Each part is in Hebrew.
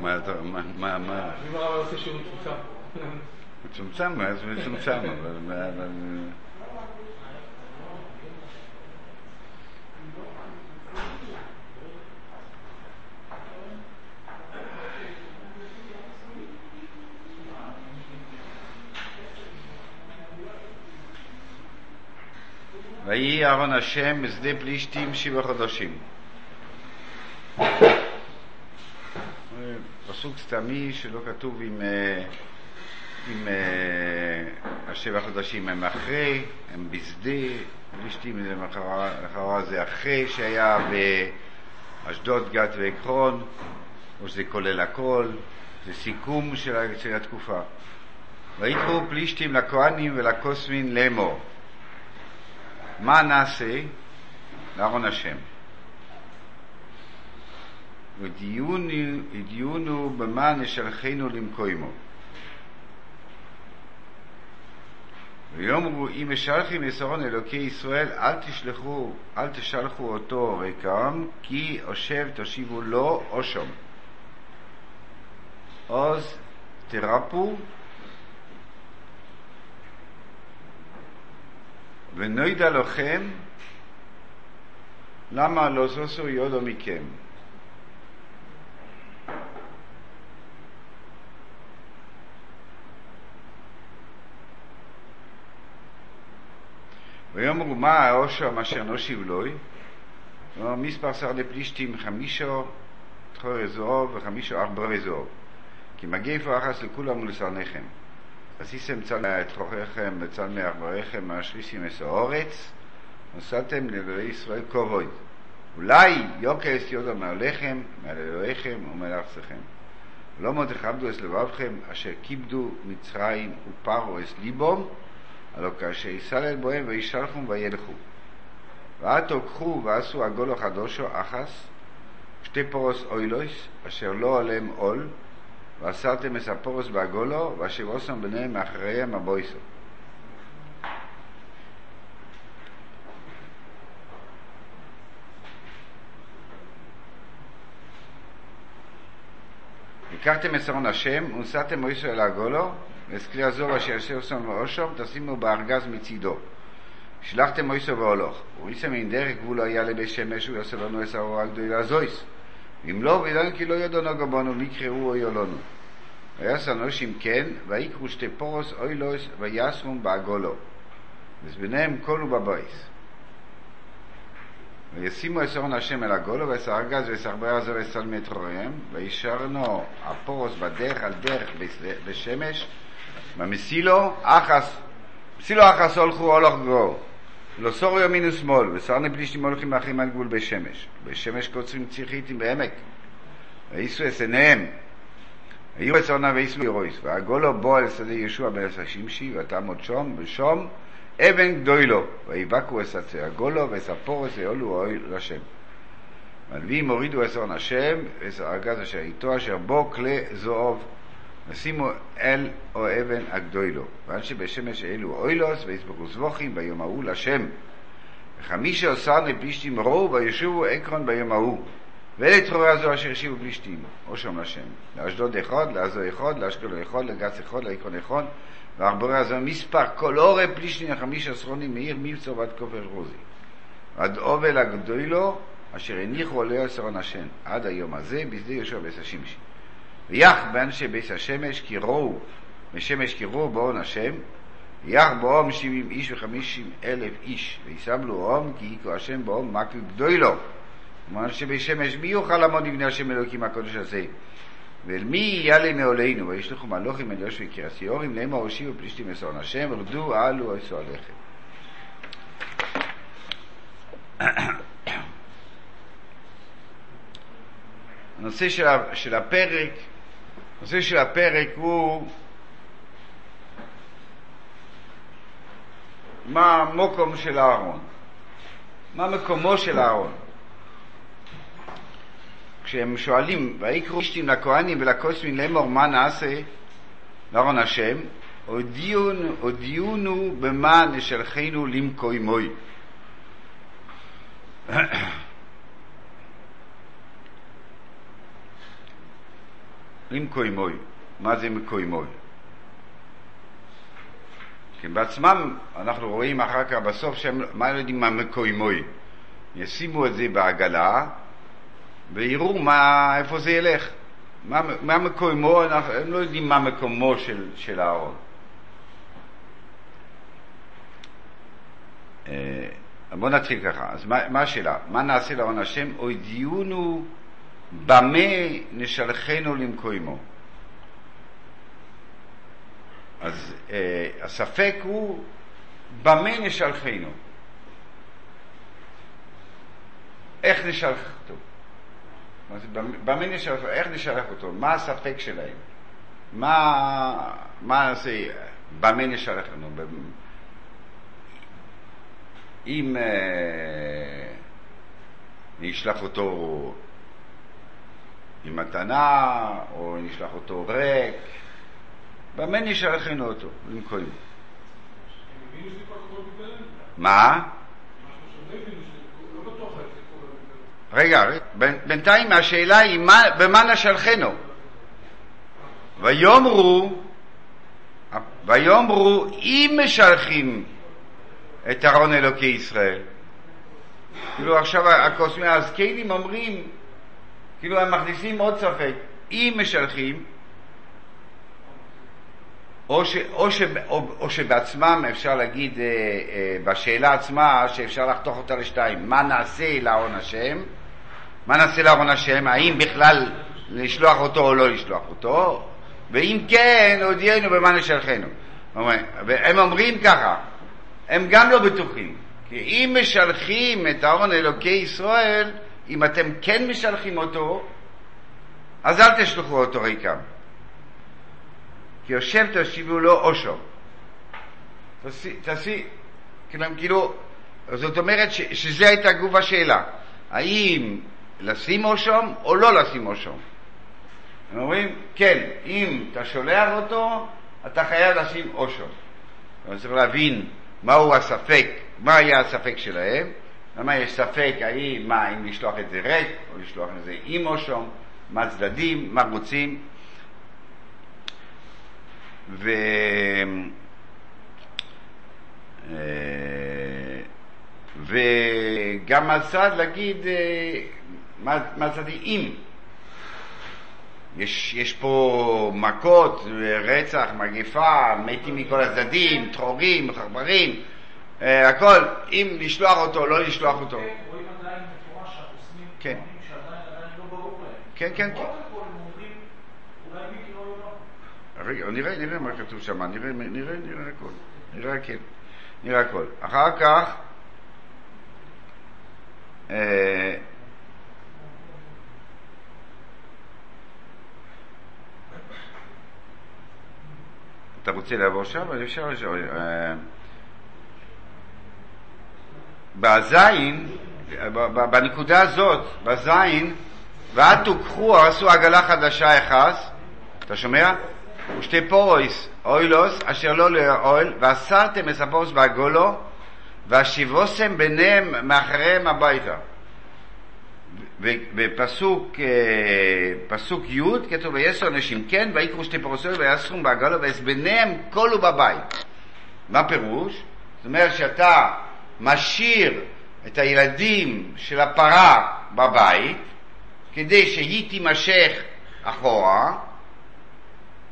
מה, אתה- מה, מה, מה, אם הרב עושה שיעור מצומצם. מצומצם, אז מצומצם, אבל... ויהי אהרון השם בשדה פלישתים שבעה חודשים. פסוק סתמי שלא כתוב אם, אה, אם אה, השבע חודשים הם אחרי, הם בשדה, פלישתים מחרה זה אחרי שהיה באשדוד, גת ועקרון, או שזה כולל הכל, זה סיכום של, של התקופה. ויקראו פלישתים לכהנים ולקוסמין לאמור. מה נעשה לארון השם? ודיונו ודיונו במה נשלחנו למקוימו. ויאמרו אם משלחים יסרון אלוקי ישראל אל תשלחו, אל תשלחו אותו ריקם כי אושב תושיבו לו אושום. עוז תרפו ונוידע לכם למה לא זוסו יודו מכם. ויאמרו מה העושר אשר נושיב לוי? ואומר מספר שר לפלישתים חמישו תחורי זהוב וחמישו ארברי זהוב כי מגפו אחס לכולם ולשרניכם עשיתם צל את חוכיכם וצל מאחבריכם מהשריסים את האורץ נוסעתם לאלוהי ישראל כבוד. אולי יוקס יודו מעליכם מעל אלוהיכם ומעל ארצכם לא מאוד תכבדו את לבבכם אשר כיבדו מצרים ופרו את ליבום הלא כאשר יסלל בוהם וישלחום וילכו. ועתו קחו ועשו עגולו חדושו אחס שתי פורוס אוילויס אשר לא עליהם עול ואסרתם את הפורוס בעגולו ואשבוסם ביניהם מאחריהם הבויסו. לקחתם את שרון השם, ונשאתם מויסו אל הגולו, כלי הזוב אשר יושב שם ואושום, תשימו בארגז מצידו. שלחתם מויסו והולוך. וריסם מן דרך גבולו היה לבית שמש, יעשה לנו את האורה הגדולה זויס. ואם לא, וידענו כי לא יודונו גבונו, ויקראו או יולונו. ויעש אנושים כן, ויקרו שתי פורוס אוילוס, ויעשרום בעגולו. וזביניהם קולו בבויס. וישימו את שרון השם אל הגולו, ואת ארבעה הזו וסלמי את הוריהם, וישרנו הפורוס בדרך על דרך בשמש, במסילו אחס, מסילו אחס הולכו הולך גרו, לא סורו ימין ושמאל, וסרני פלישתים הולכים אחים על גבול בשמש, בשמש קוצרים ציחיתים בעמק, וייסו את עיניהם, ויהיו את שרנה וייסו ירויס, והגולו בו אל שדה ישוע בן השמשי, ותעמוד שום, ושום אבן גדולו, ויבקו את עצי הגולו, וספורס יעולו אוהל לשם. מלווים הורידו שרון השם, ואת הארגז אשר איתו, אשר בו כלי זהוב, ושימו אל או אבן הגדולו. ועד שבשמש אלו אוילוס, ויסבכו זבוכים ביום ההוא לשם. וחמישה עשר פלישתים ראו, וישובו עקרון ביום ההוא. ואלה הזו אשר השיבו פלישתים, או שם לשם. לאשדוד אחד, לעזו אחד, לאשקלון אחד, לגץ אחד, לעקרון אחד, וארברי הזו מספר כל אורי פלישתים חמישה עשרונים מעיר מבצור ועד כופר רוזי. עד אובל הגדולו, אשר הניחו עליה שרון השם, עד היום הזה, בשדה יהושע בית השמשי. ויח באנשי בית השמש, כי ראו, משמש כי ראו באון השם, ויח באום שבעים איש וחמישים אלף איש, ויסבלו אום, כי יקו השם באום מקו גדולו. כלומר שבית שמש, מי יוכל לעמוד לפני השם אלוקים הקודש הזה? ואל מי יעלה מעולנו, וישלחו מלוכים אל יושבי קרסיורים, לאמור הושיבו פלישתים לשרון השם, רדו עלו עשו עליכם. הנושא של הפרק, הנושא של הפרק הוא מה המוקום של אהרון, מה מקומו של אהרון. כשהם שואלים, ויקראו אישתים לכהנים ולקוסמים לאמור מה נעשה לארון השם, הודיעונו במה נשלחנו למקוימוי. למקוימוי. מה זה מקוימוי? כי בעצמם אנחנו רואים אחר כך בסוף שהם, מה לא יודעים מה מקוימוי. ישימו את זה בעגלה ויראו מה, איפה זה ילך. מה, מה מקומו, אנחנו, הם לא יודעים מה מקומו של, של הארון. אה, בואו נתחיל ככה. אז מה, מה השאלה? מה נעשה לארון השם? הודיעונו במה נשלחנו למקומו. אז אה, הספק הוא במה נשלחנו. איך נשלח אותו? במה נשלח, איך נשלח אותו? מה הספק שלהם? מה, מה נעשה? במה נשלח לנו? אם אה, נשלח אותו עם מתנה, או נשלח אותו ריק, במה נשלחנו אותו? למכוים. מה? רגע, בינתיים השאלה היא מה, במה נשלחנו? ויאמרו, ויאמרו אם משלחים את ארון אלוקי ישראל. כאילו עכשיו הקוסמי הזקנים אומרים, כאילו הם מכניסים עוד ספק, אם משלחים, או, ש, או, ש, או, או שבעצמם אפשר להגיד אה, אה, בשאלה עצמה שאפשר לחתוך אותה לשתיים, מה נעשה לארון השם? מה נעשה לארון השם? האם בכלל לשלוח אותו או לא לשלוח אותו? ואם כן, הודיענו במה נשלחנו. והם אומרים ככה, הם גם לא בטוחים, כי אם משלחים את ארון אלוקי ישראל, אם אתם כן משלחים אותו, אז אל תשלחו אותו ריקם. כי יושב תושיבו לו אושו. תעשי, כאילו, זאת אומרת ש, שזה הייתה גוף השאלה. האם לשים אושום או לא לשים אושום? הם אומרים, כן, אם אתה שולח אותו, אתה חייב לשים אושום. אבל צריך להבין מהו הספק, מה היה הספק שלהם, למה יש ספק האם, מה, אם לשלוח את זה ריק, או לשלוח את זה עם אושום, מה הצדדים, מה רוצים. ו... אה, וגם הצד להגיד אה, מה הצד אם. יש, יש פה מכות, רצח, מגפה, מתים מכל הצדדים, טרורים, חרברים, הכל, אם לשלוח אותו או לא לשלוח אותו. רואים עדיין מפורש שהחוסמים כן. שעדיין לא ברור להם. כן, כן, כן. רגע, נראה, נראה מה כתוב שם, נראה, נראה, נראה הכל, נראה כן, נראה הכל. אחר כך, אה, אתה רוצה לעבור שם? אפשר לשאול. אה, בזין, בנקודה הזאת, בזין, ואתו קחו, עשו עגלה חדשה אחת, אתה שומע? ושתי פורויס אוילוס אשר לא לאוהל, ואסרתם את הפורוס בעגולו, והשיבוסם ביניהם מאחריהם הביתה. בפסוק פסוק י' כתוב ויסו אנשים כן ויקרו שתי פרוסות ויסרום בעגלו ביניהם כלו בבית. מה פירוש? זאת אומרת שאתה משאיר את הילדים של הפרה בבית כדי שהיא תימשך אחורה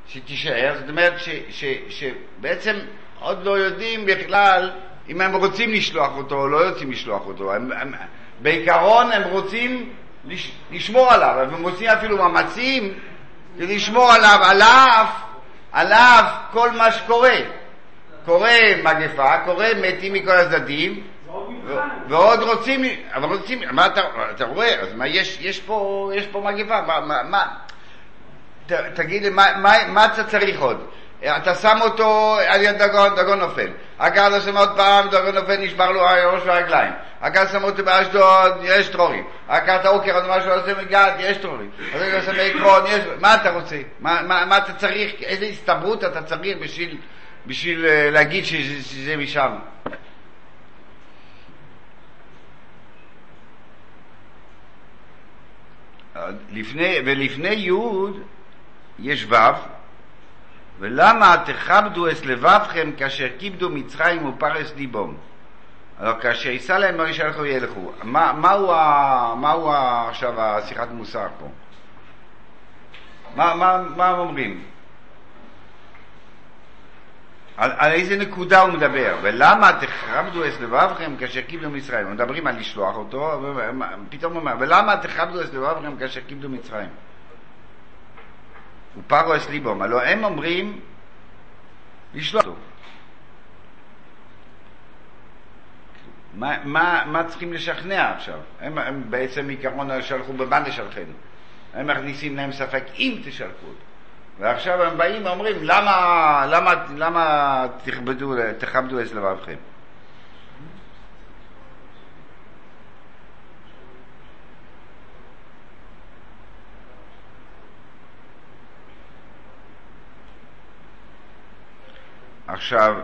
שתישאר, זאת אומרת ש, ש, שבעצם עוד לא יודעים בכלל אם הם רוצים לשלוח אותו או לא רוצים לשלוח אותו. הם, הם, בעיקרון הם רוצים לש, לשמור עליו, הם עושים אפילו מאמצים לשמור עליו, על אף, כל מה שקורה. קורה מגפה, קורה מתים מכל הצדדים, ועוד רוצים, אבל רוצים, מה אתה, אתה רואה, אז מה, יש, יש, פה, יש פה מגפה, מה, מה, מה ת, תגיד לי, מה, מה, מה אתה צריך עוד? אתה שם אותו על יד דגון, דגון נופל. אתה שם עוד פעם, דגון נופל, נשבר לו הראש והרגליים. כך שם אותו באשדוד, יש טרורים. אתה עוקר עוד משהו, עושה מגד, יש טרורים. אחר כך שם עקרון, יש... מה אתה רוצה? מה, מה, מה אתה צריך? איזה הסתברות אתה צריך בשביל, בשביל uh, להגיד שזה, שזה משם? לפני, ולפני י' יש ו', ולמה תכבדו את לבבכם כאשר כיבדו מצרים ופרס ליבום? הלא כאשר יישא להם מריש ילכו ילכו. מה, מהו, ה, מהו עכשיו השיחת מוסר פה? מה, מה, מה אומרים? על, על איזה נקודה הוא מדבר? ולמה תכבדו את לבבכם כאשר קיבלו מצרים? מדברים על לשלוח אותו, פתאום הוא אומר, ולמה תכבדו את לבבכם כאשר קיבלו מצרים? ופרו אס ליבום, הלוא הם אומרים לשלוח אותו. מה, מה, מה צריכים לשכנע עכשיו? הם, הם בעצם עיקרון שלחו בבן לשלחנו. הם מכניסים להם ספק אם תשלחו אותו. ועכשיו הם באים ואומרים, למה, למה, למה תכבדו, תכבדו את לבבכם? עכשיו,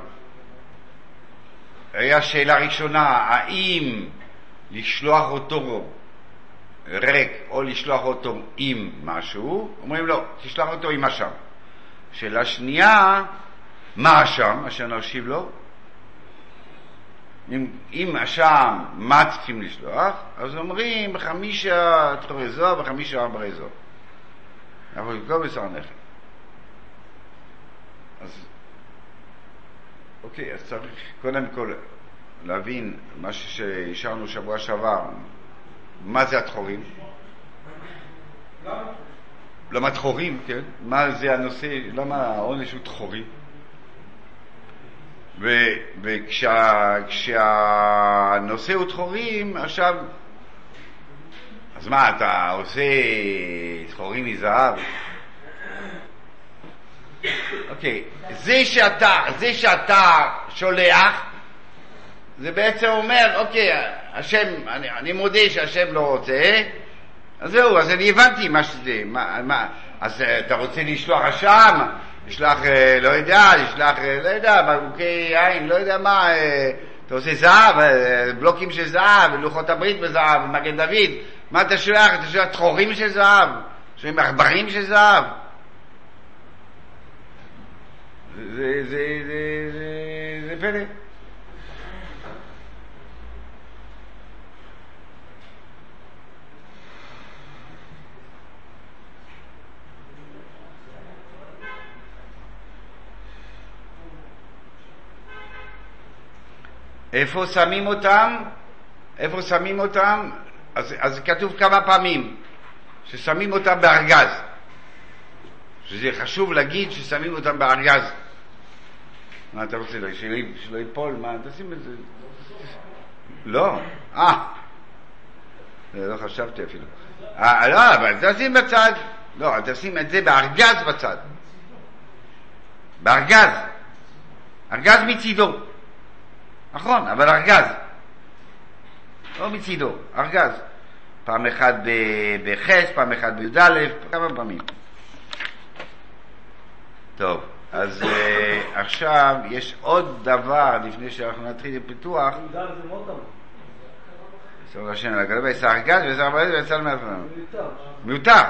היה שאלה ראשונה, האם לשלוח אותו ריק או לשלוח אותו עם משהו, אומרים לו, תשלח אותו עם אשם. שאלה שנייה, מה אשם, אשר נשיב לו? אם, אם אשם, מה צריכים לשלוח? אז אומרים חמישה תחורי זוהר וחמישה זוהר. אנחנו נקרא בשר נכד. אז אוקיי, אז צריך קודם כל להבין מה שהשארנו שבוע שעבר, מה זה התחורים? למה תחורים, כן? מה זה הנושא, למה העונש הוא תחורי? וכשהנושא הוא תחורים, עכשיו, אז מה, אתה עושה תחורים מזהב? אוקיי, זה שאתה, זה שאתה שולח, זה בעצם אומר, אוקיי, השם, אני, אני מודה שהשם לא רוצה, אז זהו, אז אני הבנתי מה שזה, מה, מה, אז אה, אתה רוצה לשלוח אשם, לשלוח, אה, לא יודע, לשלוח, אה, לא יודע, בקבוקי יין, לא יודע מה, אתה עושה זהב, בלוקים של זהב, לוחות הברית בזהב, מגן דוד, מה אתה שולח? אתה שולח תחורים של זהב, שולחים עכברים של זהב. זה, זה, זה, זה, זה פלא. איפה שמים אותם? איפה שמים אותם? אז, אז כתוב כמה פעמים ששמים אותם בארגז. שזה חשוב להגיד ששמים אותם בארגז. מה אתה רוצה, שלא, שלא ייפול? מה, תשים את זה. לא, אה, לא חשבתי אפילו. אה, לא, אבל תשים בצד. לא, תשים את זה בארגז בצד. בארגז. ארגז מצידו. נכון, אבל ארגז. לא מצידו, ארגז. פעם אחת בחס, פעם אחת בי"א, כמה פעמים. טוב, אז uh, עכשיו יש עוד דבר לפני שאנחנו נתחיל עם פיתוח. טוב. בסדר השם, לגבי ארגז ושר בעד ויצא למאפרם. מיותר. מיותר.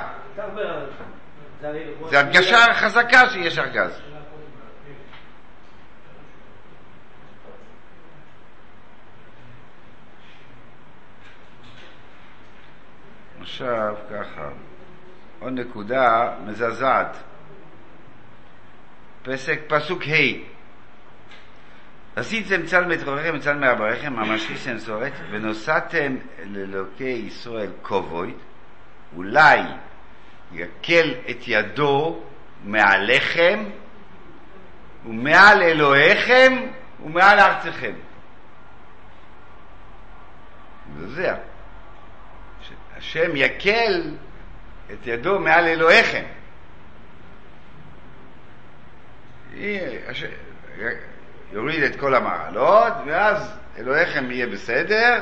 זה הדגשה חזקה שיש ארגז. עכשיו ככה, עוד נקודה מזעזעת. פסק, פסוק ה' עשיתם צל מתרוכם וצל מעבריכם, המשכיסם סורת, ונוסעתם לאלוקי ישראל כבוד, אולי יקל את ידו מעליכם ומעל אלוהיכם ומעל ארציכם. זה השם יקל את ידו מעל אלוהיכם. יוריד את כל המעלות, ואז אלוהיכם יהיה בסדר,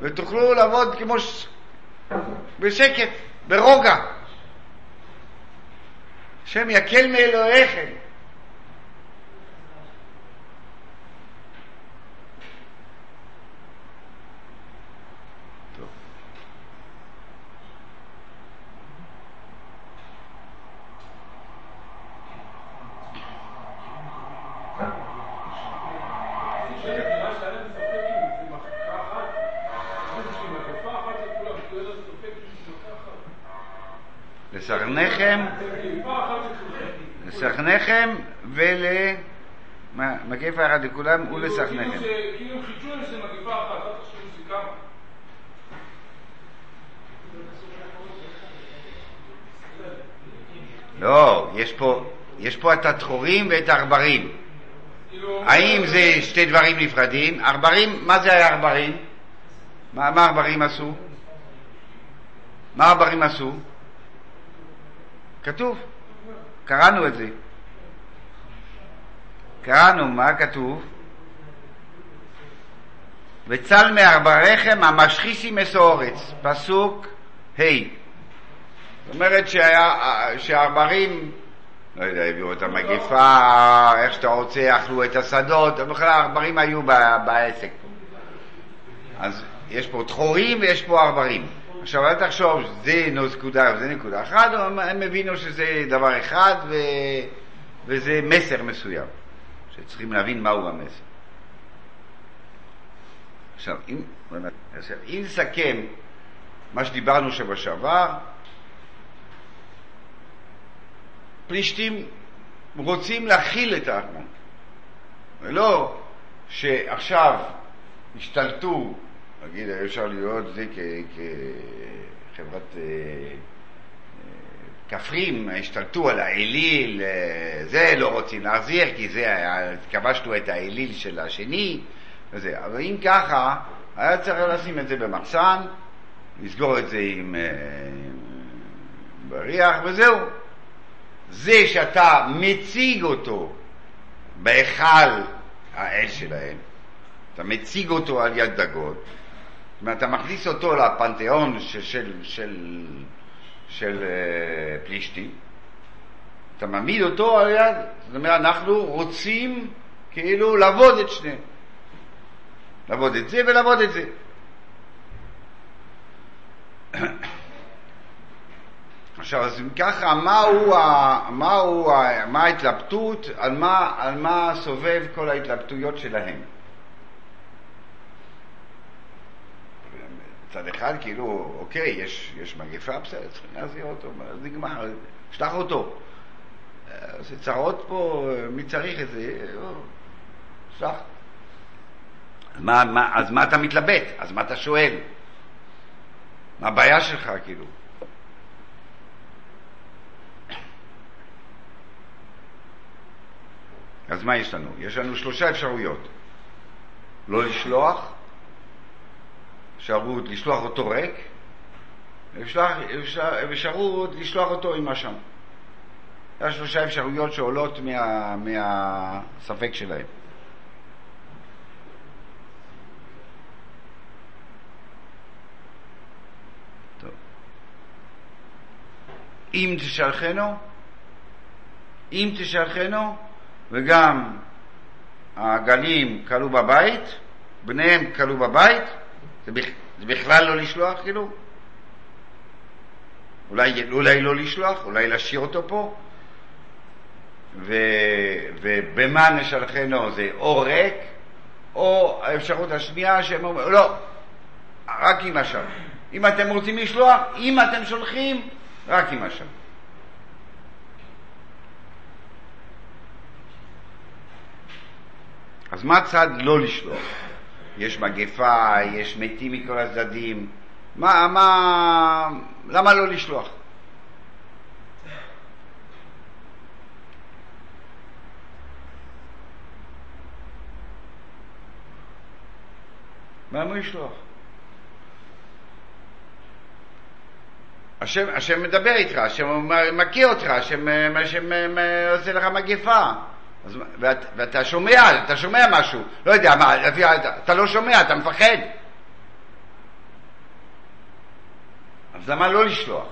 ותוכלו לעבוד כמו ש... בשקט, ברוגע. השם יקל מאלוהיכם. טוב. לסרנחם, לסרנחם ולמגפה אחת לכולם ולסרנחם. כאילו חידשו להם שזה מגפה אחת, אל תחשבו שזה כמה. לא, יש פה, יש פה את הדחורים ואת העכברים. כאילו, האם זה שתי דברים נפרדים? עכברים, מה זה היה עכברים? מה מה העכברים עשו? מה העכברים עשו? כתוב, קראנו את זה. קראנו, מה כתוב? וצל מעכבריכם המשחיסים מסורץ, פסוק ה'. זאת אומרת שהעכברים, לא יודע, הביאו את המגפה, איך שאתה רוצה, אכלו את השדות, בכלל העכברים היו בעסק פה. אז יש פה דחורים ויש פה עכברים. עכשיו אל תחשוב, זה נקודה וזה נקודה אחת, הם הבינו שזה דבר אחד ו... וזה מסר מסוים, שצריכים להבין מהו המסר. עכשיו, אם, עכשיו, אם נסכם מה שדיברנו שבוע שעבר, פלישתים רוצים להכיל את הארמון, ולא שעכשיו השתלטו, נגיד, אפשר את זה כחברת כפרים, השתלטו על האליל, אה, זה לא רוצים להחזיר, כי זה, כבשנו את האליל של השני, וזה. אבל אם ככה, היה צריך לשים את זה במחסן, לסגור את זה עם, אה, עם בריח, וזהו. זה שאתה מציג אותו בהיכל האש שלהם, אתה מציג אותו על יד דגון, זאת אומרת, אתה מכניס אותו לפנתיאון של, של, של, של uh, פלישתים, אתה מעמיד אותו על יד, זאת אומרת, אנחנו רוצים כאילו לעבוד את שניהם. לעבוד את זה ולעבוד את זה. עכשיו, אז אם ככה, מהו, ה, מהו, ה, מה ההתלבטות, על מה, על מה סובב כל ההתלבטויות שלהם? מצד אחד, כאילו, אוקיי, יש, יש מגפה, בסדר, צריכים להחזיר אותו, אז נגמר, שלח אותו. זה צרות פה, מי צריך את זה? שלח. אז מה, מה, אז מה אתה מתלבט? אז מה אתה שואל? מה הבעיה שלך, כאילו? אז מה יש לנו? יש לנו שלושה אפשרויות. לא לשלוח, אפשרות לשלוח אותו ריק, אפשרות לשלוח אותו עם אשם. זה שלושה אפשרויות שעולות מה, מהספק שלהם. טוב. אם תשלחנו, אם תשלחנו, וגם הגלים כלו בבית, בניהם כלו בבית, זה, בכ... זה בכלל לא לשלוח כאילו? אולי, אולי לא לשלוח, אולי להשאיר אותו פה, ו... ובמה נשלחנו זה או ריק, או האפשרות השנייה שהם אומרים, לא, רק עם השם. אם אתם רוצים לשלוח, אם אתם שולחים, רק עם השם. אז מה צד לא לשלוח? יש מגפה, יש מתים מכל הצדדים, מה, מה, למה לא לשלוח? למה לשלוח? השם, השם מדבר איתך, השם מכיר אותך, השם, השם עושה לך מגפה. אז, ואת, ואתה שומע, אתה שומע משהו, לא יודע, מה, אתה, אתה לא שומע, אתה מפחד. אז למה לא לשלוח?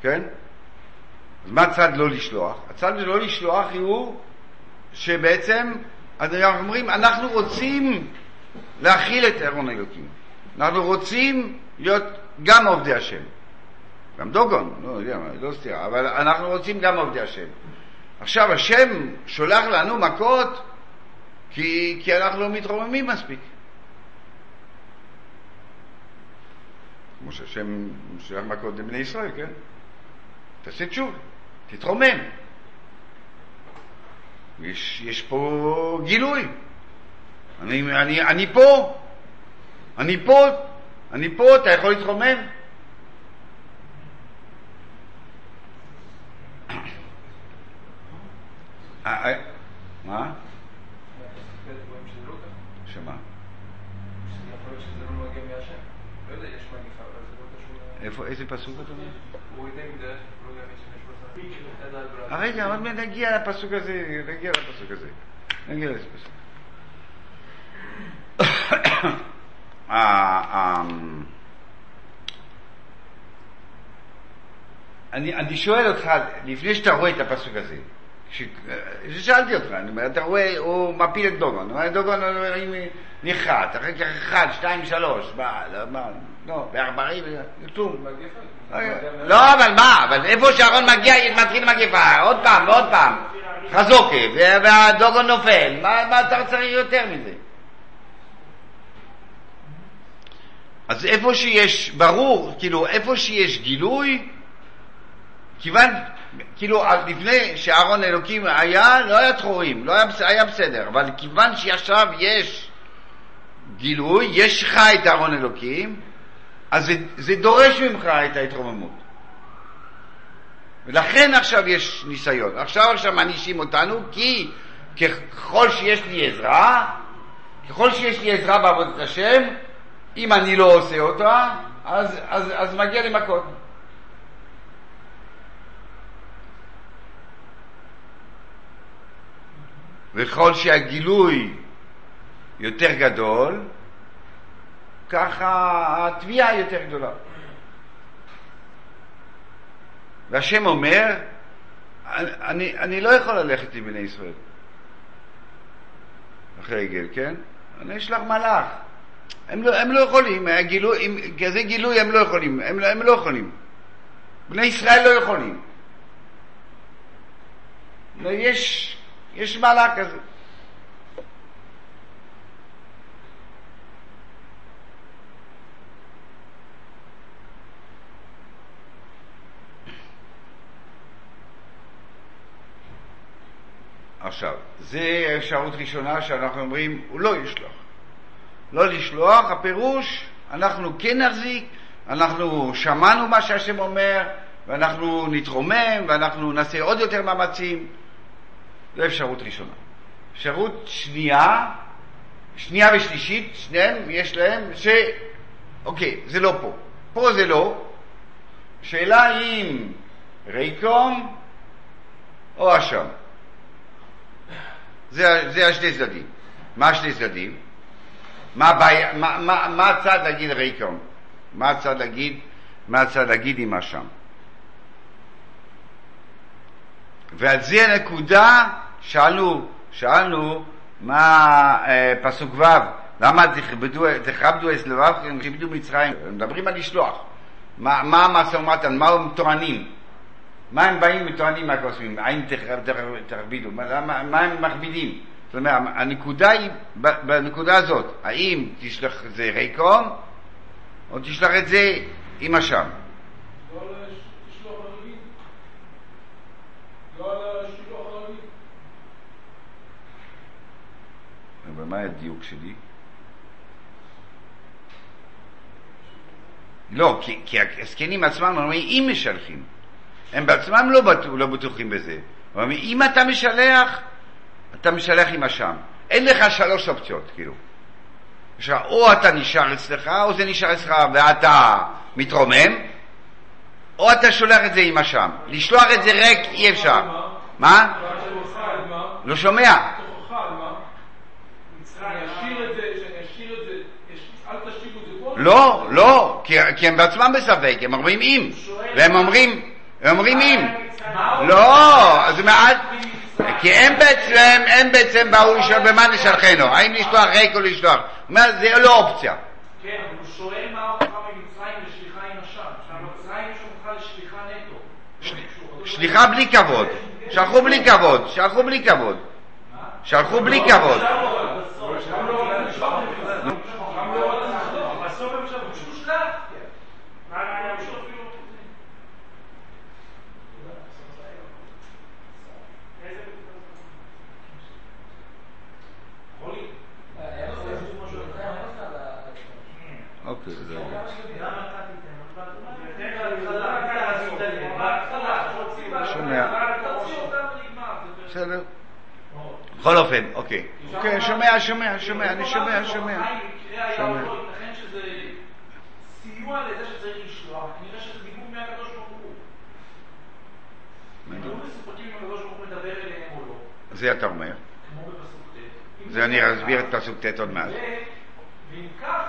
כן? אז מה הצד לא לשלוח? הצד לא לשלוח הוא שבעצם, אנחנו אומרים, אנחנו רוצים להכיל את ארון אלוקים. אנחנו רוצים להיות גם עובדי השם. גם דוגון, לא יודע, לא סתירה, אבל אנחנו רוצים גם עובדי השם. עכשיו השם שולח לנו מכות כי, כי אנחנו לא מתרוממים מספיק. כמו שהשם שלח מכות לבני ישראל, כן? תעשה תשוב, תתרומם. יש, יש פה גילוי. אני, אני, אני פה, אני פה, אני פה, אתה יכול להתרומם? אה, אה, מה? שמה? איפה, איזה פסוק אתה אומר? אה, רגע, עוד מעט נגיע לפסוק הזה, נגיע לפסוק הזה. נגיע לזה פסוק. אה, אה, אני, אני שואל אותך, לפני שאתה רואה את הפסוק הזה, כששאלתי אותך, אני אומר, אתה רואה, הוא מפיל את דוגון, דוגון נחרט, אחר כך אחד, שתיים, שלוש, מה, מה, לא, בארבעים, כלום. לא, אבל מה, אבל איפה שאהרון מגיע, מתחיל מגפה, עוד פעם ועוד פעם, חזוקה, והדוגון נופל, מה אתה צריך יותר מזה? אז איפה שיש, ברור, כאילו, איפה שיש גילוי, כיוון, כאילו, לפני שאהרון אלוקים היה, לא היה טרורים, לא היה, היה בסדר, אבל כיוון שעכשיו יש גילוי, יש לך את אהרון אלוקים, אז זה, זה דורש ממך את ההתרוממות. ולכן עכשיו יש ניסיון. עכשיו עכשיו מענישים אותנו, כי ככל שיש לי עזרה, ככל שיש לי עזרה בעבודת השם, אם אני לא עושה אותה, אז, אז, אז מגיע לי מכות. וככל שהגילוי יותר גדול, ככה התביעה יותר גדולה. והשם אומר, אני, אני לא יכול ללכת עם בני ישראל אחרי עגל, כן? אני אשלח מלאך. הם לא, הם לא יכולים, הגילוי, עם כזה גילוי הם לא יכולים, הם, הם לא יכולים. בני ישראל לא יכולים. לא, יש, יש מעלה כזה. עכשיו, זה אפשרות ראשונה שאנחנו אומרים, הוא לא ישלח. לא לשלוח, הפירוש, אנחנו כן נחזיק, אנחנו שמענו מה שהשם אומר, ואנחנו נתרומם, ואנחנו נעשה עוד יותר מאמצים. זו אפשרות ראשונה. אפשרות שנייה, שנייה ושלישית, שניהם, יש להם, ש... אוקיי, זה לא פה. פה זה לא. שאלה אם ריקום או אשם. זה, זה השני צדדים. מה השני צדדים? מה, מה, מה, מה הצד להגיד ריקום? מה הצד להגיד, מה הצד להגיד עם אשם? ועל זה הנקודה שאלנו, שאלנו מה אה, פסוק ו', למה תכבדו, תכבדו את לבבכם כיבדו מצרים? מדברים על לשלוח. מה, מה המשא ומתן? מה הם טוענים? מה הם באים וטוענים מהקוסמים? האם תכבידו? מה, הם מכבידים? זאת אומרת, הנקודה היא בנקודה הזאת, האם תשלח את זה ריקום, או תשלח את זה עם השם. לא על לשלוח הרגיל. לא על השילוח הרגיל. ומה הדיוק שלי? לא, כי, כי הזקנים עצמם אומרים, אם משלחים, הם בעצמם לא, בטוח, לא בטוחים בזה. אומרים, אם אתה משלח, אתה משלח עם אשם. אין לך שלוש אופציות, כאילו. יש לך, או אתה נשאר אצלך, או זה נשאר אצלך ואתה מתרומם, או אתה שולח את זה עם אשם. לשלוח את זה ריק אי אפשר. מה? לא שומע. לא, לא, כי, כי הם בעצמם בספק, הם אומרים אם, והם אומרים, הם אומרים אם. לא, אז מעט, כי הם בעצם, הם בעצם באו לשאול במה נשלחנו, האם לשלוח ריק או לשלוח. זה לא אופציה. כן, אבל הוא שואל מה ההוכחה ממצרים לשליחה עם השם. שהמצרים הוכחה לשליחה נטו. שליחה בלי כבוד, שלחו בלי כבוד, שלחו בלי כבוד. שלחו בלי כבוד. לא בכל אופן, אוקיי. אוקיי, שומע, שומע, שומע, אני שומע, שומע. שומע. זה אתה אומר. זה אני אסביר את פסוק ט' עוד מעט. ואם כך,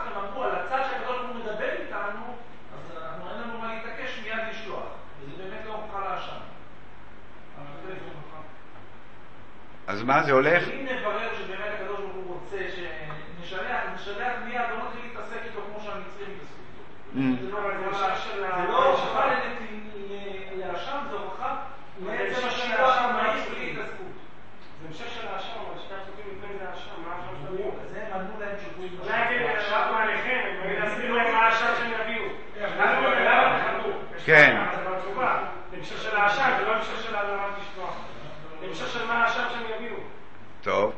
אז מה זה הולך? אם נברר שבאמת הקדוש ברוך הוא רוצה שנשלח, נשלח מיד, לא נתחיל להתעסק איתו כמו שהמצרים התעסקו Mm. איתו. זה לא- זה לא- זה לא הוכחה לנט- לאשם, זה הוכחה לעצם השילוח המהיר בלי התעסקות. זה המשך של האשם, אבל שני הפסוקים לפני זה האשם, מה האשם שהם יביאו? אז הם ענו להם שובו אולי כן, עכשיו מעליכם, הם באים להסביר להם מה האשם שהם יביאו. למה למה הם חלקו? כן. זה בתשובה. זה המשך של האשם, זה לא המשך של העלמת לשכוח. זה המשך של מה האשם שהם יביאו. טוב,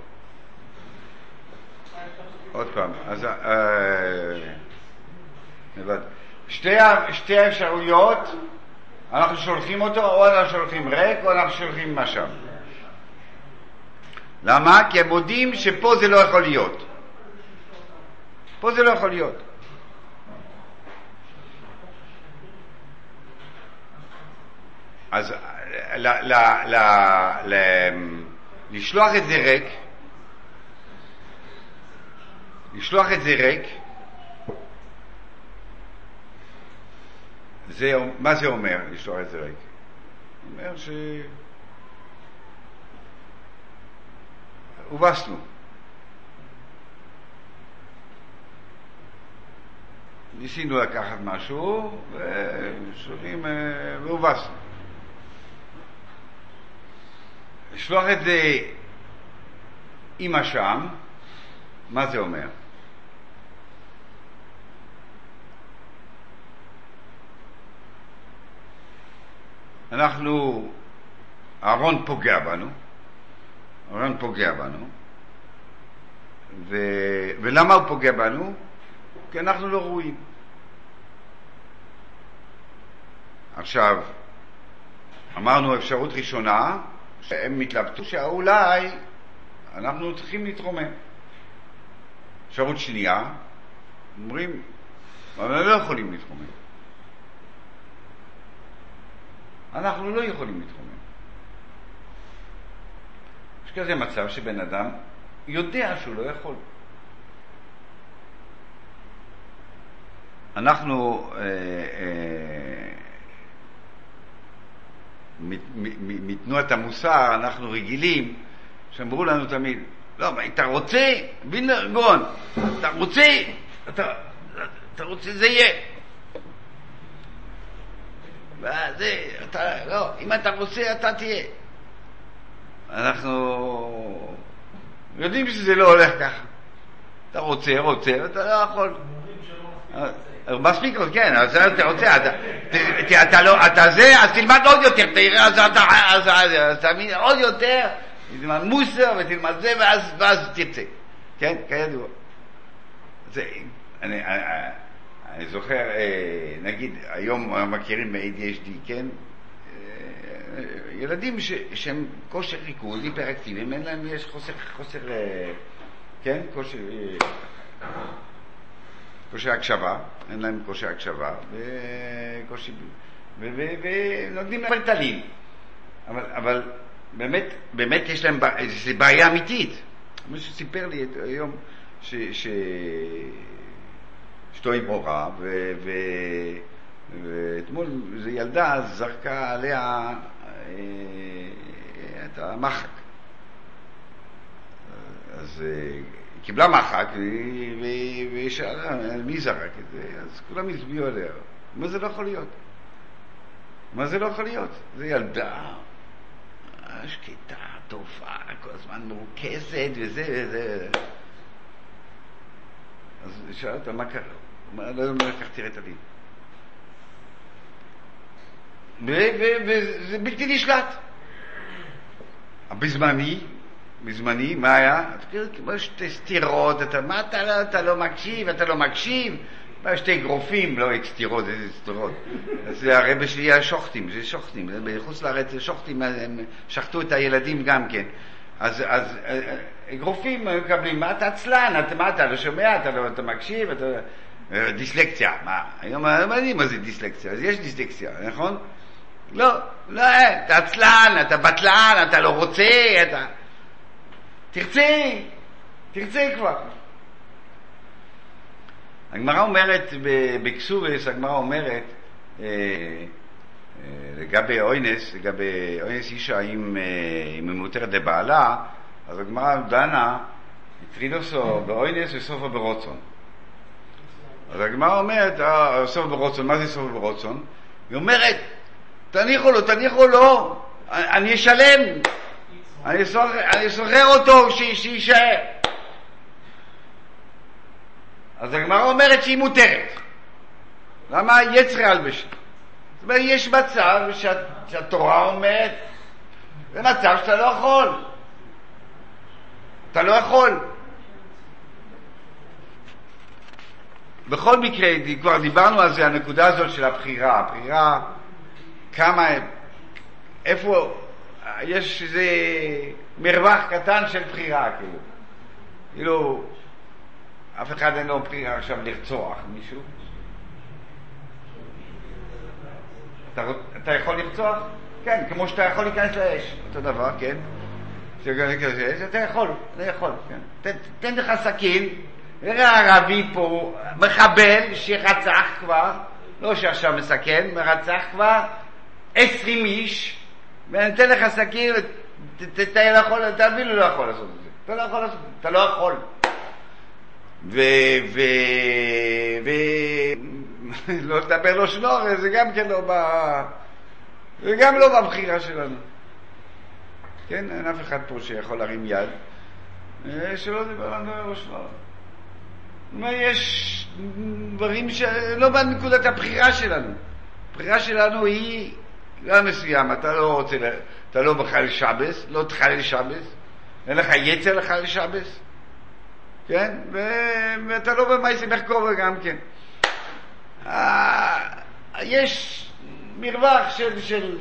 עוד פעם. אז... אה, הבנתי. שתי האפשרויות, אנחנו שולחים אותו, או אנחנו שולחים ריק, או אנחנו שולחים משם. למה? כי הם מודים שפה זה לא יכול להיות. פה זה לא יכול להיות. אז ל, ל, ל, ל, לשלוח את זה ריק, לשלוח את זה ריק, זה, מה זה אומר לשלוח את זה ריק? אומר ש... הובסנו. ניסינו לקחת משהו, ושומעים, אה, והובסנו. לשלוח את זה עם אשם, מה זה אומר? אנחנו, אהרון פוגע בנו, אהרון פוגע בנו, ו... ולמה הוא פוגע בנו? כי אנחנו לא ראויים. עכשיו, אמרנו אפשרות ראשונה, שהם התלבטו שאולי אנחנו צריכים להתרומם. אפשרות שנייה, אומרים, אבל לא יכולים להתרומם. אנחנו לא יכולים להתרומם. יש כזה מצב שבן אדם יודע שהוא לא יכול. אנחנו אה, אה, מתנועת המוסר, אנחנו רגילים, שאמרו לנו תמיד, לא, אבל אתה רוצה, וילנר גון, אתה רוצה, אתה רוצה, זה יהיה. וזה, אתה, לא, אם אתה רוצה, אתה תהיה. אנחנו יודעים שזה לא הולך ככה. אתה רוצה, רוצה, ואתה לא יכול. מספיק, כן, אז אתה רוצה, אתה, לא, אתה זה, אז תלמד עוד יותר, תראה, אז אתה, אז, תבין עוד יותר, תלמד מוסר ותלמד זה, ואז, תרצה, כן, כידוע. זוכר, אה, נגיד, היום מכירים ב-ADHD, כן? אה, ילדים ש, שהם כושר ריכוז, היפראקטיביים, אין להם, יש חוסר, חוסר, אה, כן? כושר... כושר הקשבה, אין להם כושר הקשבה, ונותנים להם פרטלים. אבל, אבל באמת, באמת יש להם, זו בעיה אמיתית. מישהו סיפר לי היום ש... ש... אשתו היא מורה. ואתמול איזו ילדה זרקה עליה אה, את המחק. אז אה, היא קיבלה מחק והיא שאלה מי זרק את זה, אז כולם הצביעו עליה. מה זה לא יכול להיות? מה זה לא יכול להיות? זו ילדה אה, שקטה, טובה, כל הזמן מרוכזת וזה וזה. אז אותה מה קרה? הוא אמר, לא לקחת תראה את הדין. וזה בלתי נשלט. בזמני, בזמני, מה היה? כמו שתי סטירות, אתה, מה אתה לא, אתה לא מקשיב, אתה לא מקשיב? מה, שתי אגרופים, לא סטירות, איזה סטירות. זה הרבה שלי היה שוחטים, זה שוחטים, בחוץ לארץ זה שוחטים, שחטו את הילדים גם כן. אז, אז אה, אגרופים מקבלים, מה אתה עצלן, אתה, מה אתה לא שומע, אתה לא אתה מקשיב, אתה... אה, דיסלקציה, מה, היום יודעים מה זה דיסלקציה, אז יש דיסלקציה, נכון? לא, לא, אתה עצלן, אתה בטלן, אתה לא רוצה, אתה... תרצה, תרצה כבר. הגמרא אומרת, בקסורס, הגמרא אומרת, אה, אה, לגבי אוינס, לגבי אוינס אישה, אם היא ממותרת לבעלה, אז הגמרא דנה, הטרידוסו באוינס וסופו ברוצון. אז הגמרא אומרת, אה, סופו ברוצון, מה זה סופו ברוצון? היא אומרת, תניחו לו, תניחו לו, אני אשלם, אני סוחר אותו שיישאר. אז הגמרא אומרת שהיא מותרת. למה יצרי הלבשה? זאת אומרת, יש מצב שה, שהתורה אומרת, זה מצב שאתה לא יכול. אתה לא יכול. בכל מקרה, כבר דיברנו על זה, הנקודה הזאת של הבחירה. הבחירה, כמה, איפה, יש איזה מרווח קטן של בחירה, כאילו. כאילו, אף אחד אין לו בחירה עכשיו לרצוח מישהו. אתה, אתה יכול לרצוח? כן, כמו שאתה יכול להיכנס לאש, אותו דבר, כן. אתה יכול, אתה יכול, כן. תן, לך סכין, נראה ערבי פה, מחבל שרצח כבר, לא שעכשיו מסכן, רצח כבר עשרים איש, ואני אתן לך סכין, אתה לא יכול לעשות את זה. אתה לא יכול לעשות, את זה, אתה לא יכול. ו... ו... ו... לא לדבר לא שנור, זה גם כן לא ב... זה גם לא בבחירה שלנו. כן, אין אף אחד פה שיכול להרים יד, אה, שלא דיבר לנו ראש לא. יש דברים שלא בנקודת הבחירה שלנו. הבחירה שלנו היא גם מסוים, אתה לא רוצה, אתה לא בחלל שבס, לא תחלל שבס, אין לך יצר לחלל שבס, כן? ואתה לא במאיסי מחקובר גם כן. אה, יש מרווח של, של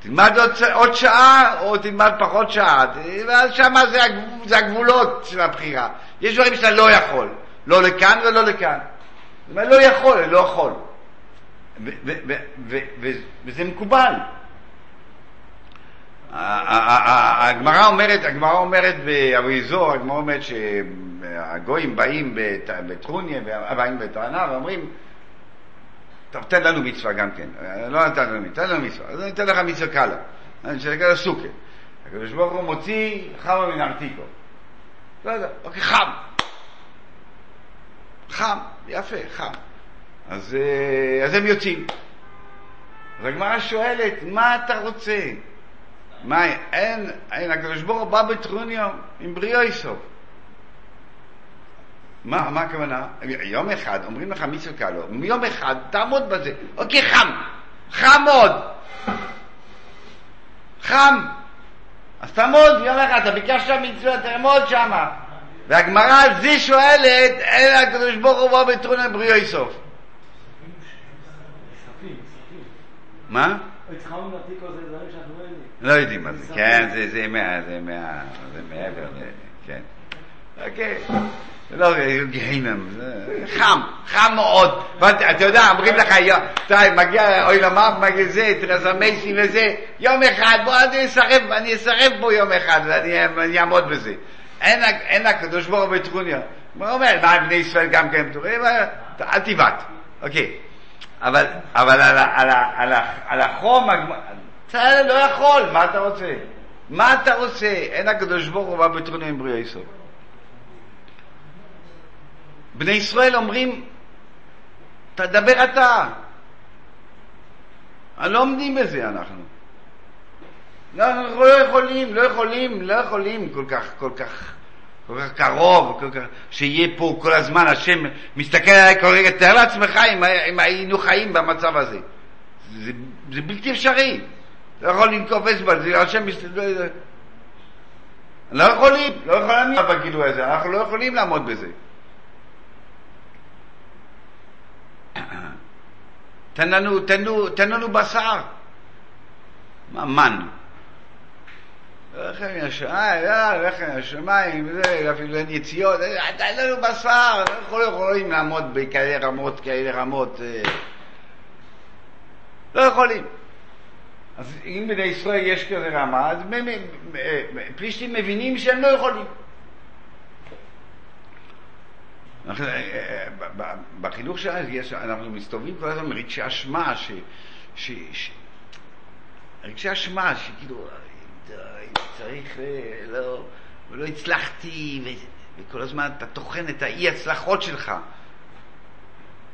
תלמד עוד, עוד שעה או תלמד פחות שעה, ואז שמה זה, זה הגבולות של הבחירה. יש דברים שאתה לא יכול, לא לכאן ולא לכאן. זאת אומרת, לא יכול, לא יכול. וזה מקובל. הגמרא אומרת, הגמרא אומרת באריזור, הגמרא אומרת שהגויים באים בטרוניה, באים בטענה ואומרים, טוב, תן לנו מצווה גם כן. לא נתן לנו מצווה, תן לנו מצווה. אז אני אתן לך מצווה קלה. אני אתן לך סוכה. הקדוש ברוך הוא מוציא חמה מן ארתיקו. לא יודע, אוקיי, חם. חם, יפה, חם. אז, אז הם יוצאים. אז הגמרא שואלת, מה אתה רוצה? מה, אין, אין, הקדוש ברוך הוא בא בטרוניו עם בריאו איסוף. מה, מה הכוונה? יום אחד אומרים לך מי צדקה לו, יום אחד תעמוד בזה. אוקיי, חם, חם מאוד. חם. אז תעמוד יום אחד, אתה ביקשת מצווה, תעמוד שמה. והגמרא על זה שואלת, אין הקדוש ברוך הוא בא בטרון הבריאו איסוף. מה? לא יודעים מה זה, כן, זה מעבר, כן. אוקיי. לא, גיהינם, חם, חם מאוד. אתה יודע, אומרים לך, מגיע אוי למר, מגיע זה, תראה מייסי וזה, יום אחד, בוא אני אסרב, אני אסרב בו יום אחד, ואני אעמוד בזה. אין הקדוש ברוך הוא בטרוניה. הוא אומר, מה, בני ישראל גם כן פתוחים? אל תבעט, אוקיי. אבל, על, החום, אתה לא יכול, מה אתה רוצה? מה אתה רוצה? אין הקדוש ברוך הוא בא בטרוניה עם בריאה ישראל. בני ישראל אומרים, תדבר אתה. לא עומדים בזה אנחנו. לא, אנחנו לא יכולים, לא יכולים, לא יכולים כל כך, כל כך, כל כך קרוב, כל כך, שיהיה פה כל הזמן השם מסתכל עליי כל רגע, תאר לעצמך אם, אם היינו חיים במצב הזה. זה, זה בלתי אפשרי. לא יכול לנקוף אצבע, זה השם מסתכל... לא יכולים, לא יכולים לעמוד בגילוי הזה, אנחנו לא יכולים לעמוד בזה. תן לנו, תן לנו, תן לנו בשר. מה, מן. לחם מן השמיים, אה, זה, אפילו אין יציאות, אה, אין לנו בשר, אנחנו לא יכולים לעמוד בכאלה רמות, כאלה רמות. אה. לא יכולים. אז אם בני ישראל יש כזה רמה, אז מ- פלישתים מבינים שהם לא יכולים. אנחנו, אה, אה, בחינוך שלנו יש, אנחנו מסתובבים כל הזמן רגשי אשמה, ש, ש, ש, רגשי אשמה, שכאילו, די, צריך, אה, לא, ולא הצלחתי, ו, וכל הזמן אתה טוחן את האי הצלחות שלך.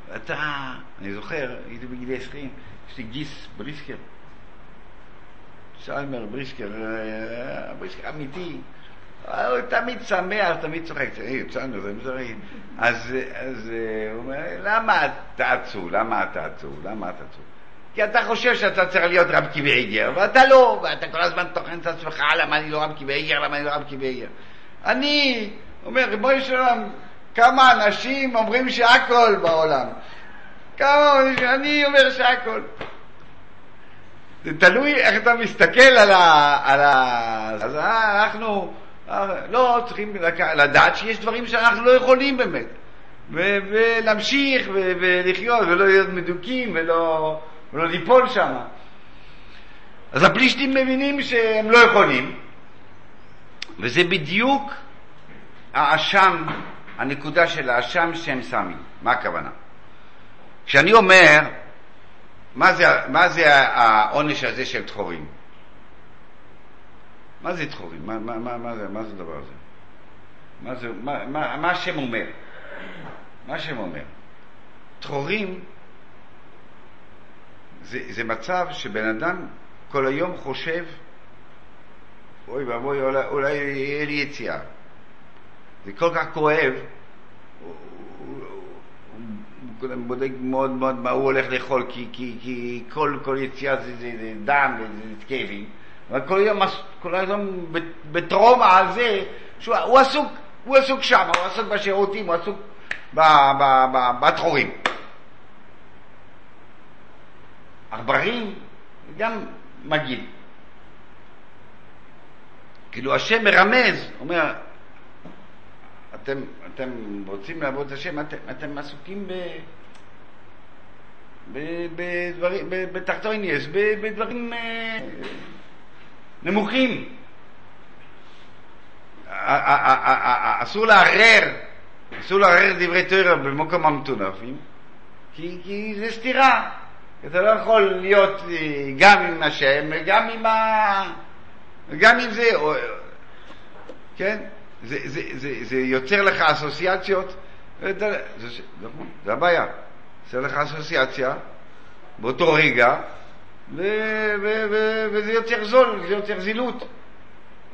ואתה, אני זוכר, הייתי בגיל 20, יש לי גיס בריסקר, שלמר בריסקר, אה, בריסקר אמיתי, אה, הוא תמיד שמח, תמיד צוחק, יצאנו, זה מזרים. אז, אז אה, הוא אומר, למה אתה עצוב? למה אתה עצוב? למה אתה עצוב? כי אתה חושב שאתה צריך להיות רב עקיבא אייגר, ואתה לא, ואתה כל הזמן טוחן את עצמך, למה אני לא רב עקיבא אייגר, למה אני לא רב עקיבא אייגר. אני, אומר, ריבונו של עולם, כמה אנשים אומרים שהכל בעולם. כמה, אני אומר שהכל. זה תלוי איך אתה מסתכל על ה... על ה... אז אנחנו לא צריכים לדעת שיש דברים שאנחנו לא יכולים באמת. ולהמשיך ולחיות ולא להיות מדוקים ולא, ולא ליפול שם. אז הפלישתים מבינים שהם לא יכולים, וזה בדיוק האשם, הנקודה של האשם שהם שמים. מה הכוונה? כשאני אומר, מה זה, מה זה העונש הזה של דחורים? מה זה דחורים? מה, מה, מה, מה, זה, מה זה הדבר הזה? מה, זה, מה, מה, מה השם אומר? מה השם אומר? דחורים זה, זה מצב שבן אדם כל היום חושב, אוי ואבוי, אולי, אולי יהיה לי יציאה. זה כל כך כואב, הוא, בודק מאוד מאוד מה הוא הולך לאכול, כי, כי, כי כל, כל יציאה זה, זה, זה דם וזה כאבים. אבל כל יום, כל היום בטראומה על זה, שהוא הוא עסוק, הוא עסוק שם, הוא עסוק בשירותים, הוא עסוק בתחורים. עכברים גם מגעיל. כאילו השם מרמז, אומר, אתם, אתם רוצים לעבוד את השם, אתם, אתם עסוקים ב... בדברים, בתחתוניאס, בדברים אה, נמוכים. אסור לערער, אסור לערער דברי תורה במקום המטונפים, כי, זה סתירה. אתה לא יכול להיות גם עם השם וגם עם ה... גם עם זה, או... כן? זה, זה, זה, זה יוצר לך אסוציאציות, זה, זה, הבעיה. יוצר לך אסוציאציה באותו רגע, וזה יוצר זול, זה יוצר זילות.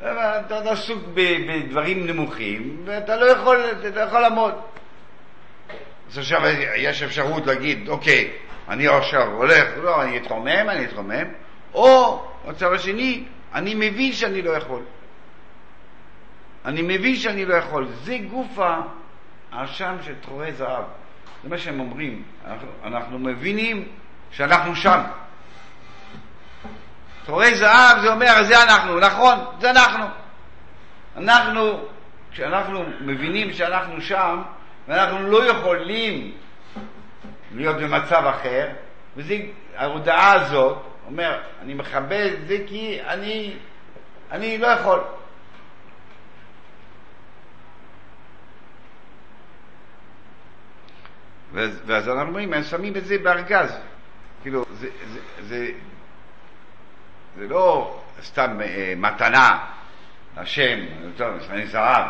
אתה עסוק בדברים נמוכים, ואתה לא יכול, אתה לא יכול לעמוד. אז עכשיו יש אפשרות להגיד, אוקיי, אני עכשיו הולך, לא, אני אתרומם, אני אתרומם, או, במצב השני, אני מבין שאני לא יכול. אני מבין שאני לא יכול. זה גוף האשם תחורי זהב. זה מה שהם אומרים. אנחנו, אנחנו מבינים שאנחנו שם. תחורי זהב זה אומר, זה אנחנו, נכון, זה אנחנו. אנחנו, כשאנחנו מבינים שאנחנו שם, ואנחנו לא יכולים להיות במצב אחר, וזה, ההודעה הזאת, אומר, אני מכבד את זה כי אני, אני לא יכול. ואז אנחנו אומרים, הם שמים את זה בארגז. כאילו, זה, זה, זה, זה לא סתם אה, מתנה לשם, טוב, אני זהב.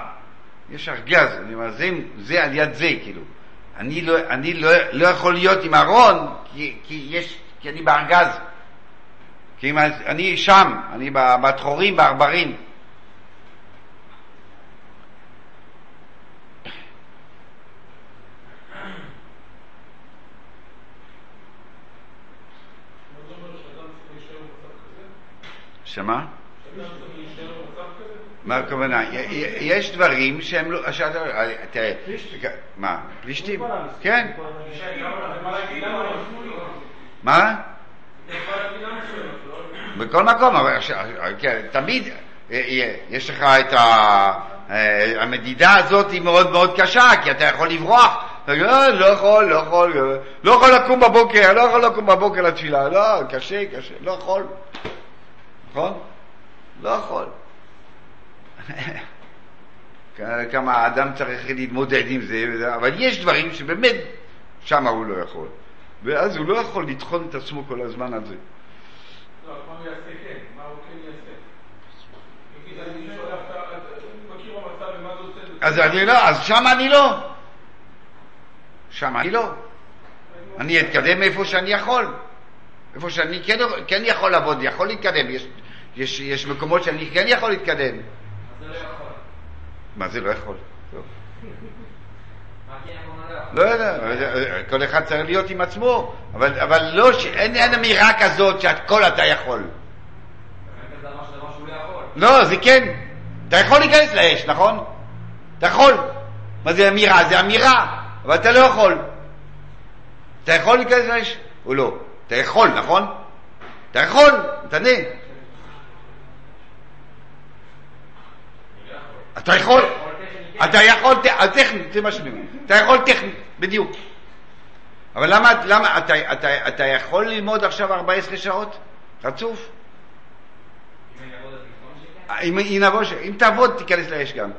יש ארגז, אני אומר, זה, זה על יד זה, כאילו. אני לא, אני לא, לא יכול להיות עם ארון, כי, כי, יש, כי אני בארגז. כי אם אני שם, אני בתחורים, בעכברים. שמה? מה הכוונה? יש דברים שהם לא... תראה, מה? פלישתים? כן. מה? בכל מקום, אבל תמיד, אה, יש לך את ה... אה, המדידה הזאת היא מאוד מאוד קשה, כי אתה יכול לברוח. "אה, לא יכול, לא יכול, אה, לא יכול לקום בבוקר, לא יכול לקום בבוקר לתפילה. לא, קשה, קשה, לא יכול. נכון? לא יכול. כמה האדם צריך להתמודד עם זה, אבל יש דברים שבאמת שם הוא לא יכול. ואז הוא לא יכול לטחון את עצמו כל הזמן על זה. לא, אז מה הוא יעשה כן? מה הוא כן יעשה? אז אני לא, אז שם אני לא. שם אני לא. אני אתקדם איפה שאני יכול. איפה שאני כן, כן יכול לעבוד, יכול להתקדם. יש, יש, יש מקומות שאני כן יכול להתקדם. זה לא יכול. מה זה לא יכול? לא. כן מה לא? לא יודע, כל אחד צריך להיות עם עצמו, אבל, אבל לא, ש... אין, אין אמירה כזאת שהכל אתה לא יכול. לא, זה כן. אתה יכול להיכנס לאש, נכון? אתה יכול. מה זה אמירה? זה אמירה, אבל אתה לא יכול. אתה יכול להיכנס לאש או לא? אתה יכול, נכון? אתה יכול, תענה. אתה יכול. אתה יכול, טכנית, זה מה שאני אומר. אתה יכול טכנית, בדיוק. אבל למה, למה, אתה, אתה, אתה יכול ללמוד עכשיו 14 שעות? רצוף? אם אני אעבוד? אם, אם, תעבוד, תיכנס לאש גם.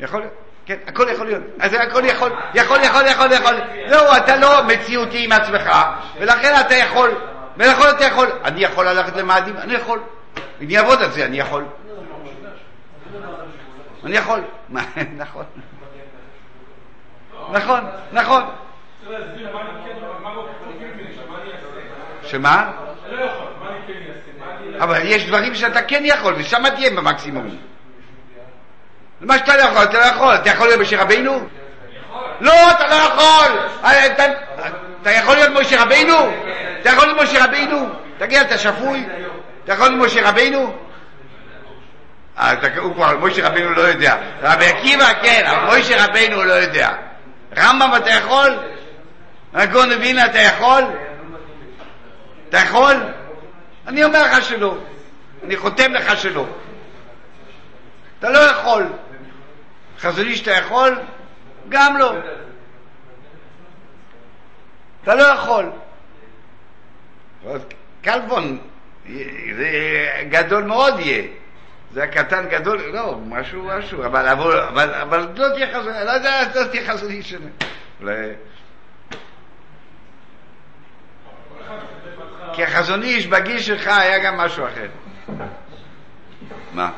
יכול להיות? כן, הכל יכול להיות. אז הכל יכול, יכול, יכול, יכול, יכול. לא, אתה לא מציאותי עם עצמך, ולכן אתה יכול, ולכן אתה יכול. אני יכול ללכת למאדים? אני יכול. אם אעבוד על זה, אני יכול. אני יכול. נכון. נכון, נכון. שמה? אבל יש דברים שאתה כן יכול, ושם תהיה במקסימום. מה שאתה לא יכול, אתה לא יכול. אתה יכול להיות משה רבינו? לא, אתה לא יכול. אה, אתה יכול להיות משה רבינו? אתה יכול להיות משה רבינו? תגיד, אתה שפוי? אתה יכול להיות משה רבינו? אה, אתה- הוא כבר, משה רבינו לא יודע. רבי עקיבא, כן, אבל משה רבינו לא יודע. רמב"ם אתה יכול? הגאון מווילנה אתה יכול? אתה יכול? אני אומר לך שלא. אני חותם לך שלא. אתה לא יכול. חזון איש אתה יכול? גם לא. אתה לא יכול. אז קלפון, זה גדול מאוד יהיה. זה הקטן גדול, לא, משהו, משהו, אבל, אבל, אבל, אבל לא תהיה חזון, לא יודע, לא תהיה חזון איש שונה. אולי... כי החזון איש בגיל שלך היה גם משהו אחר. מה?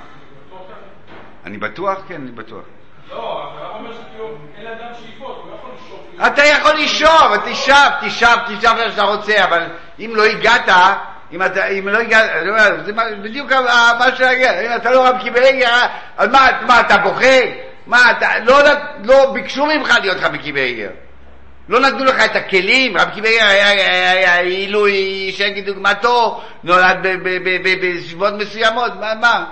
אני בטוח? כן, אני בטוח. לא, אבל אומר שכאילו אין לאדם שאיפות, הוא לא יכול לשאוף. אתה יכול לשאוב, תשאב, תשאב, תשאב איך שאתה רוצה, אבל אם לא הגעת, אם אתה, אם לא הגעת, זה בדיוק מה שהגיע, אם אתה לא רב קיבלגר, אז מה, מה, אתה בוכה? מה, אתה, לא, לא ביקשו ממך להיות רב קיבלגר. לא נתנו לך את הכלים, רב קיבלגר היה, עילוי שאין כדוגמתו, נולד בסביבות מסוימות, מה, מה?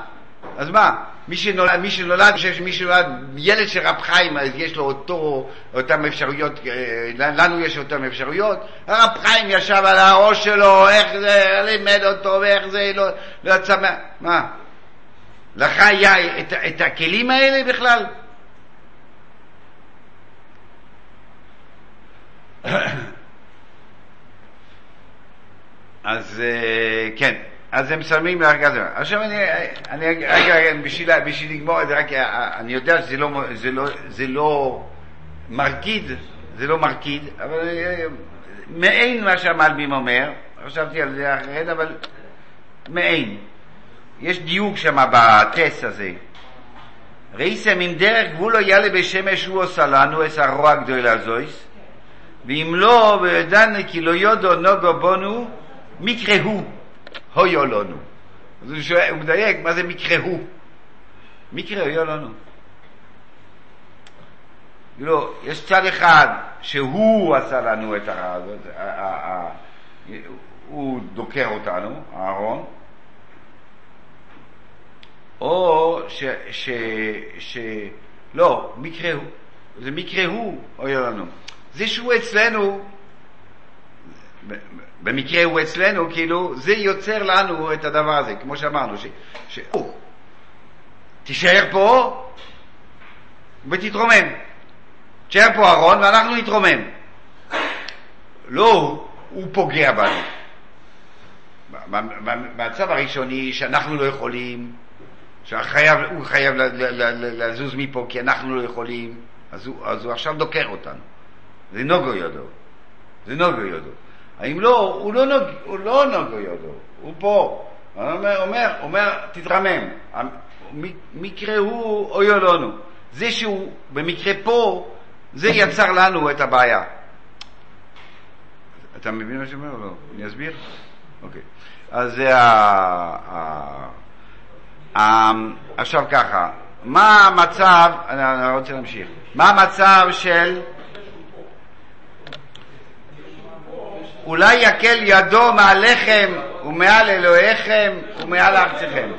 אז מה? מי שנולד, מי שנולד, אני חושב שמי שנולד ילד של רב חיים, אז יש לו אותו, אותן אפשרויות, אה, לנו יש אותן אפשרויות. הרב חיים ישב על הראש שלו, איך זה, לימד אותו, ואיך זה, לא, לא מה... מה? לך היה את, את הכלים האלה בכלל? אז אה, כן, אז הם שמים להרגע זה. עכשיו אני, אני רגע, בשביל, בשביל לגמור את זה, רק אה, אני יודע שזה לא, זה לא, זה לא מרקיד, זה לא מרקיד, אבל אה, מעין מה שהמלבים אומר, חשבתי על זה אחרת, אבל מעין. יש דיוק שם בטס הזה. ראיסם אם דרך גבולו יאללה בשמש הוא עושה לנו את הרוע הגדול הזויס, ואם לא, וידענו כי לא יודו נוגו בונו, מקרה הוא, הויו לנו. אז הוא, שואל, הוא מדייק, מה זה מקרה הוא? מקרה הויו לנו. לא, יש צד אחד שהוא עשה לנו את הרע הזאת, הוא דוקר אותנו, אהרון, או ש... ש... ש... לא, מקרה הוא. זה מקרה הוא, אוי לנו. זה שהוא אצלנו, במקרה הוא אצלנו, כאילו, זה יוצר לנו את הדבר הזה, כמו שאמרנו, ש... ש... תישאר פה ותתרומם. תישאר פה אהרון ואנחנו נתרומם. לא, הוא- פוגע בנו. במצב הראשוני שאנחנו לא יכולים, שחייב, הוא חייב לזוז מפה כי אנחנו לא יכולים, אז הוא, אז הוא עכשיו דוקר אותנו. זה נוגו יודו. זה נוגו יודו. האם לא, הוא לא, נוג, הוא לא נוגו יודו, הוא פה. הוא אומר, אומר, אומר תתרמם. מקרה הוא אויו לנו. זה שהוא במקרה פה, זה יצר לנו את הבעיה. אתה מבין מה שאני אומר או לא? אני אסביר? אוקיי. אז זה ה... ה... עכשיו ככה, מה המצב, אני רוצה להמשיך, מה המצב של אולי יקל ידו מעליכם ומעל אלוהיכם ומעל ארציכם.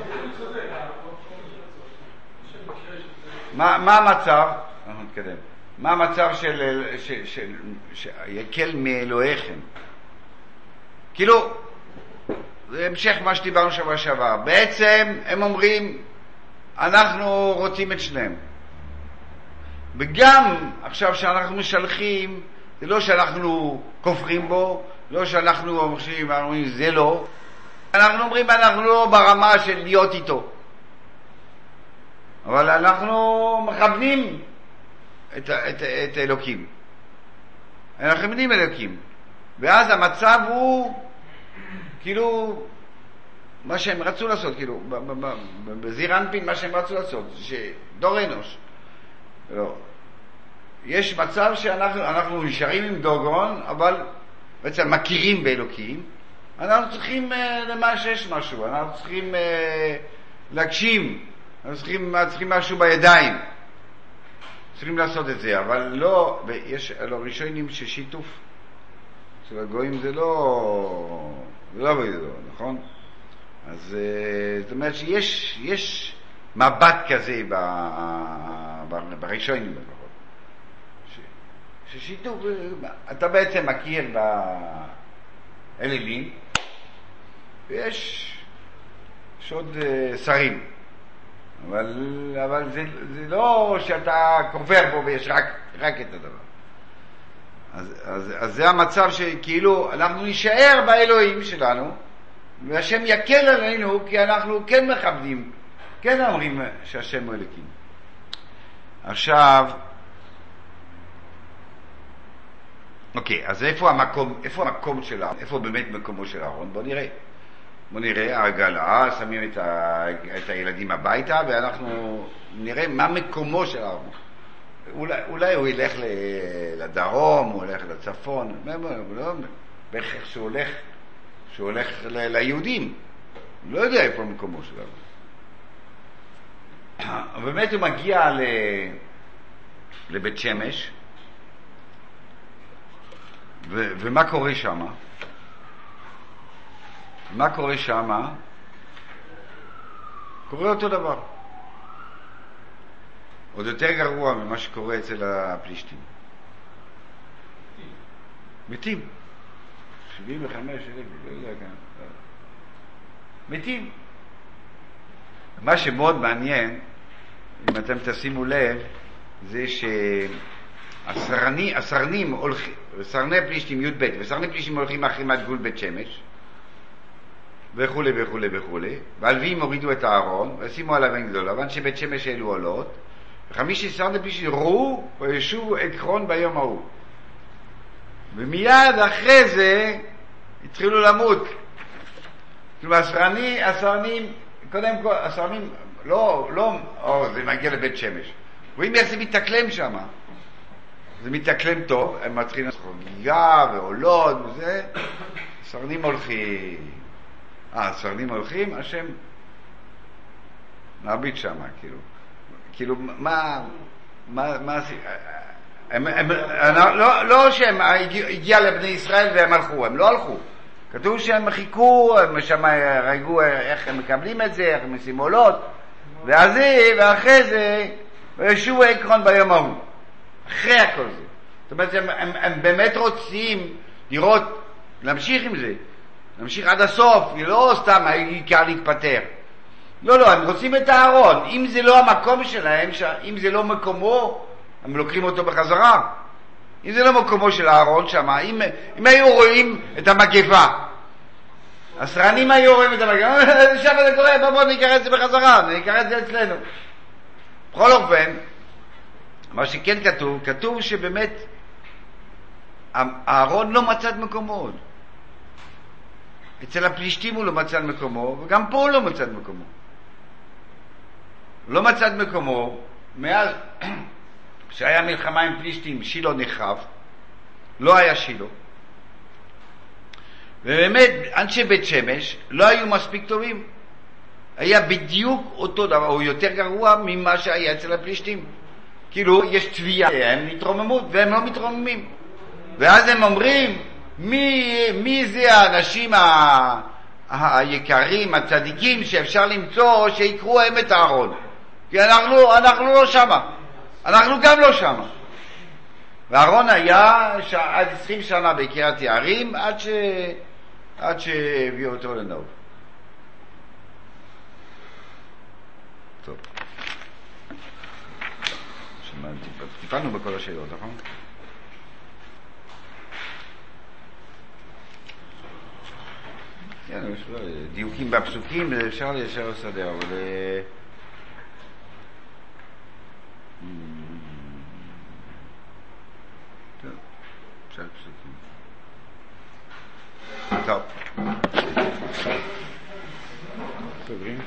מה, מה המצב? אנחנו נתקדם. מה המצב של, של, של, יקל מאלוהיכם? כאילו, זה המשך מה שדיברנו שבוע שעבר. בעצם הם אומרים, אנחנו רוצים את שניהם. וגם עכשיו שאנחנו משלחים, זה לא שאנחנו כופרים בו, לא שאנחנו אומרים, אומרים זה לא, אנחנו אומרים אנחנו לא ברמה של להיות איתו. אבל אנחנו מכוונים את, את, את אלוקים. אנחנו מכוונים אלוקים. ואז המצב הוא כאילו מה שהם רצו לעשות, כאילו, בזיר אנפין מה שהם רצו לעשות, שדור אנוש. לא. יש מצב שאנחנו אנחנו נשארים עם דוגון, אבל בעצם מכירים באלוקים. אנחנו צריכים אה, למאשש משהו, אנחנו צריכים אה, להגשים, אנחנו צריכים, צריכים משהו בידיים. צריכים לעשות את זה, אבל לא, ויש הלא ראשונים ששיתוף. אצל הגויים זה לא, זה לא עובד, נכון? אז אה, זאת אומרת שיש יש מבט כזה בראשונים ששיתוף, אתה בעצם מכיר באלילים, ויש יש עוד אה, שרים, אבל, אבל זה, זה לא שאתה כופר בו ויש רק, רק את הדבר. אז, אז, אז זה המצב שכאילו אנחנו נישאר באלוהים שלנו, והשם יקל עלינו כי אנחנו כן מכבדים, כן אומרים שהשם הוא אלוקים. עכשיו, אוקיי, אז איפה המקום, איפה המקום של אהרון? איפה באמת מקומו של אהרון? בוא נראה. בוא נראה, העגלה, שמים את, ה, את הילדים הביתה, ואנחנו נראה מה מקומו של אהרון. אולי, אולי הוא ילך לדרום, הוא ילך לצפון, לא, לא, לא, בהכרח שהוא הולך, שהוא הולך ליהודים. לא יודע איפה מקומו של אהרון. באמת הוא מגיע ל... לבית שמש, ו- ומה קורה שם? מה קורה שם? קורה אותו דבר. עוד יותר גרוע ממה שקורה אצל הפלישתים. מתים. 75 אלף, לא יודע כמה. מתים. מה שמאוד מעניין, אם אתם תשימו לב, זה שהסרנים הולכים, סרני פלישתים י"ב, וסרני פלישתים הולכים עד גבול בית שמש, וכולי וכולי וכולי, והלווים הורידו את הארון, ושימו עליו עין גדולה, ואנשי שבית שמש העלו עולות, וחמישי סרני פלישתים ראו וישובו עקרון ביום ההוא. ומיד אחרי זה התחילו למות. כלומר, הסרני, הסרנים, קודם כל, הסרנים, לא, לא, או, זה מגיע לבית שמש. רואים איך זה מתאקלם שם. זה מתאקלם טוב, הם מתחילים חגיגה ועולות וזה, הסרנים הולכים. אה, הסרנים הולכים, השם מרביץ שם, כאילו. כאילו, מה, מה, מה, הם, לא, לא שהם הגיע לבני ישראל והם הלכו, הם לא הלכו. כתוב שהם חיכו, הם שם ראו איך הם מקבלים את זה, איך הם עושים עולות, ואז זה, ואחרי זה, וישובו עקרון ביום ההוא. אחרי הכל זה. זאת אומרת, הם, הם, הם באמת רוצים לראות, להמשיך עם זה, להמשיך עד הסוף, לא סתם העיקר להתפטר. לא, לא, הם רוצים את הארון. אם זה לא המקום שלהם. אם זה לא מקומו, הם לוקחים אותו בחזרה. אם זה לא מקומו של הארון שם, אם, אם היו רואים את המגפה, הסרנים היו רואים את המגפה, שם זה קורה, בוא בוא ניקח את זה בחזרה, ניקח את זה אצלנו. בכל אופן, מה שכן כתוב, כתוב שבאמת אהרון לא מצא את מקומו עוד. אצל הפלישתים הוא לא מצא את מקומו, וגם פה הוא לא מצא את מקומו. לא מצא את מקומו מאז כשהיה מלחמה עם פלישתים, שילה נחרב, לא היה שילה. ובאמת, אנשי בית שמש לא היו מספיק טובים. היה בדיוק אותו דבר, או יותר גרוע ממה שהיה אצל הפלישתים. כאילו, יש תביעה, הם התרוממות, והם לא מתרוממים. ואז הם אומרים, מי, מי זה האנשים ה... היקרים, הצדיקים, שאפשר למצוא, שיקראו הם את הארון. כי אנחנו, אנחנו לא שמה. אנחנו גם לא שמה. ואהרון היה ש... עד 20 שנה בקריית יערים, עד, ש... עד שהביאו אותו לנאוב. טיפלנו בכל השאלות, נכון? כן, יש דיוקים בפסוקים, אפשר ישר לסדר, אבל... אה, טוב, אפשר פסוקים. טוב. סוגרים?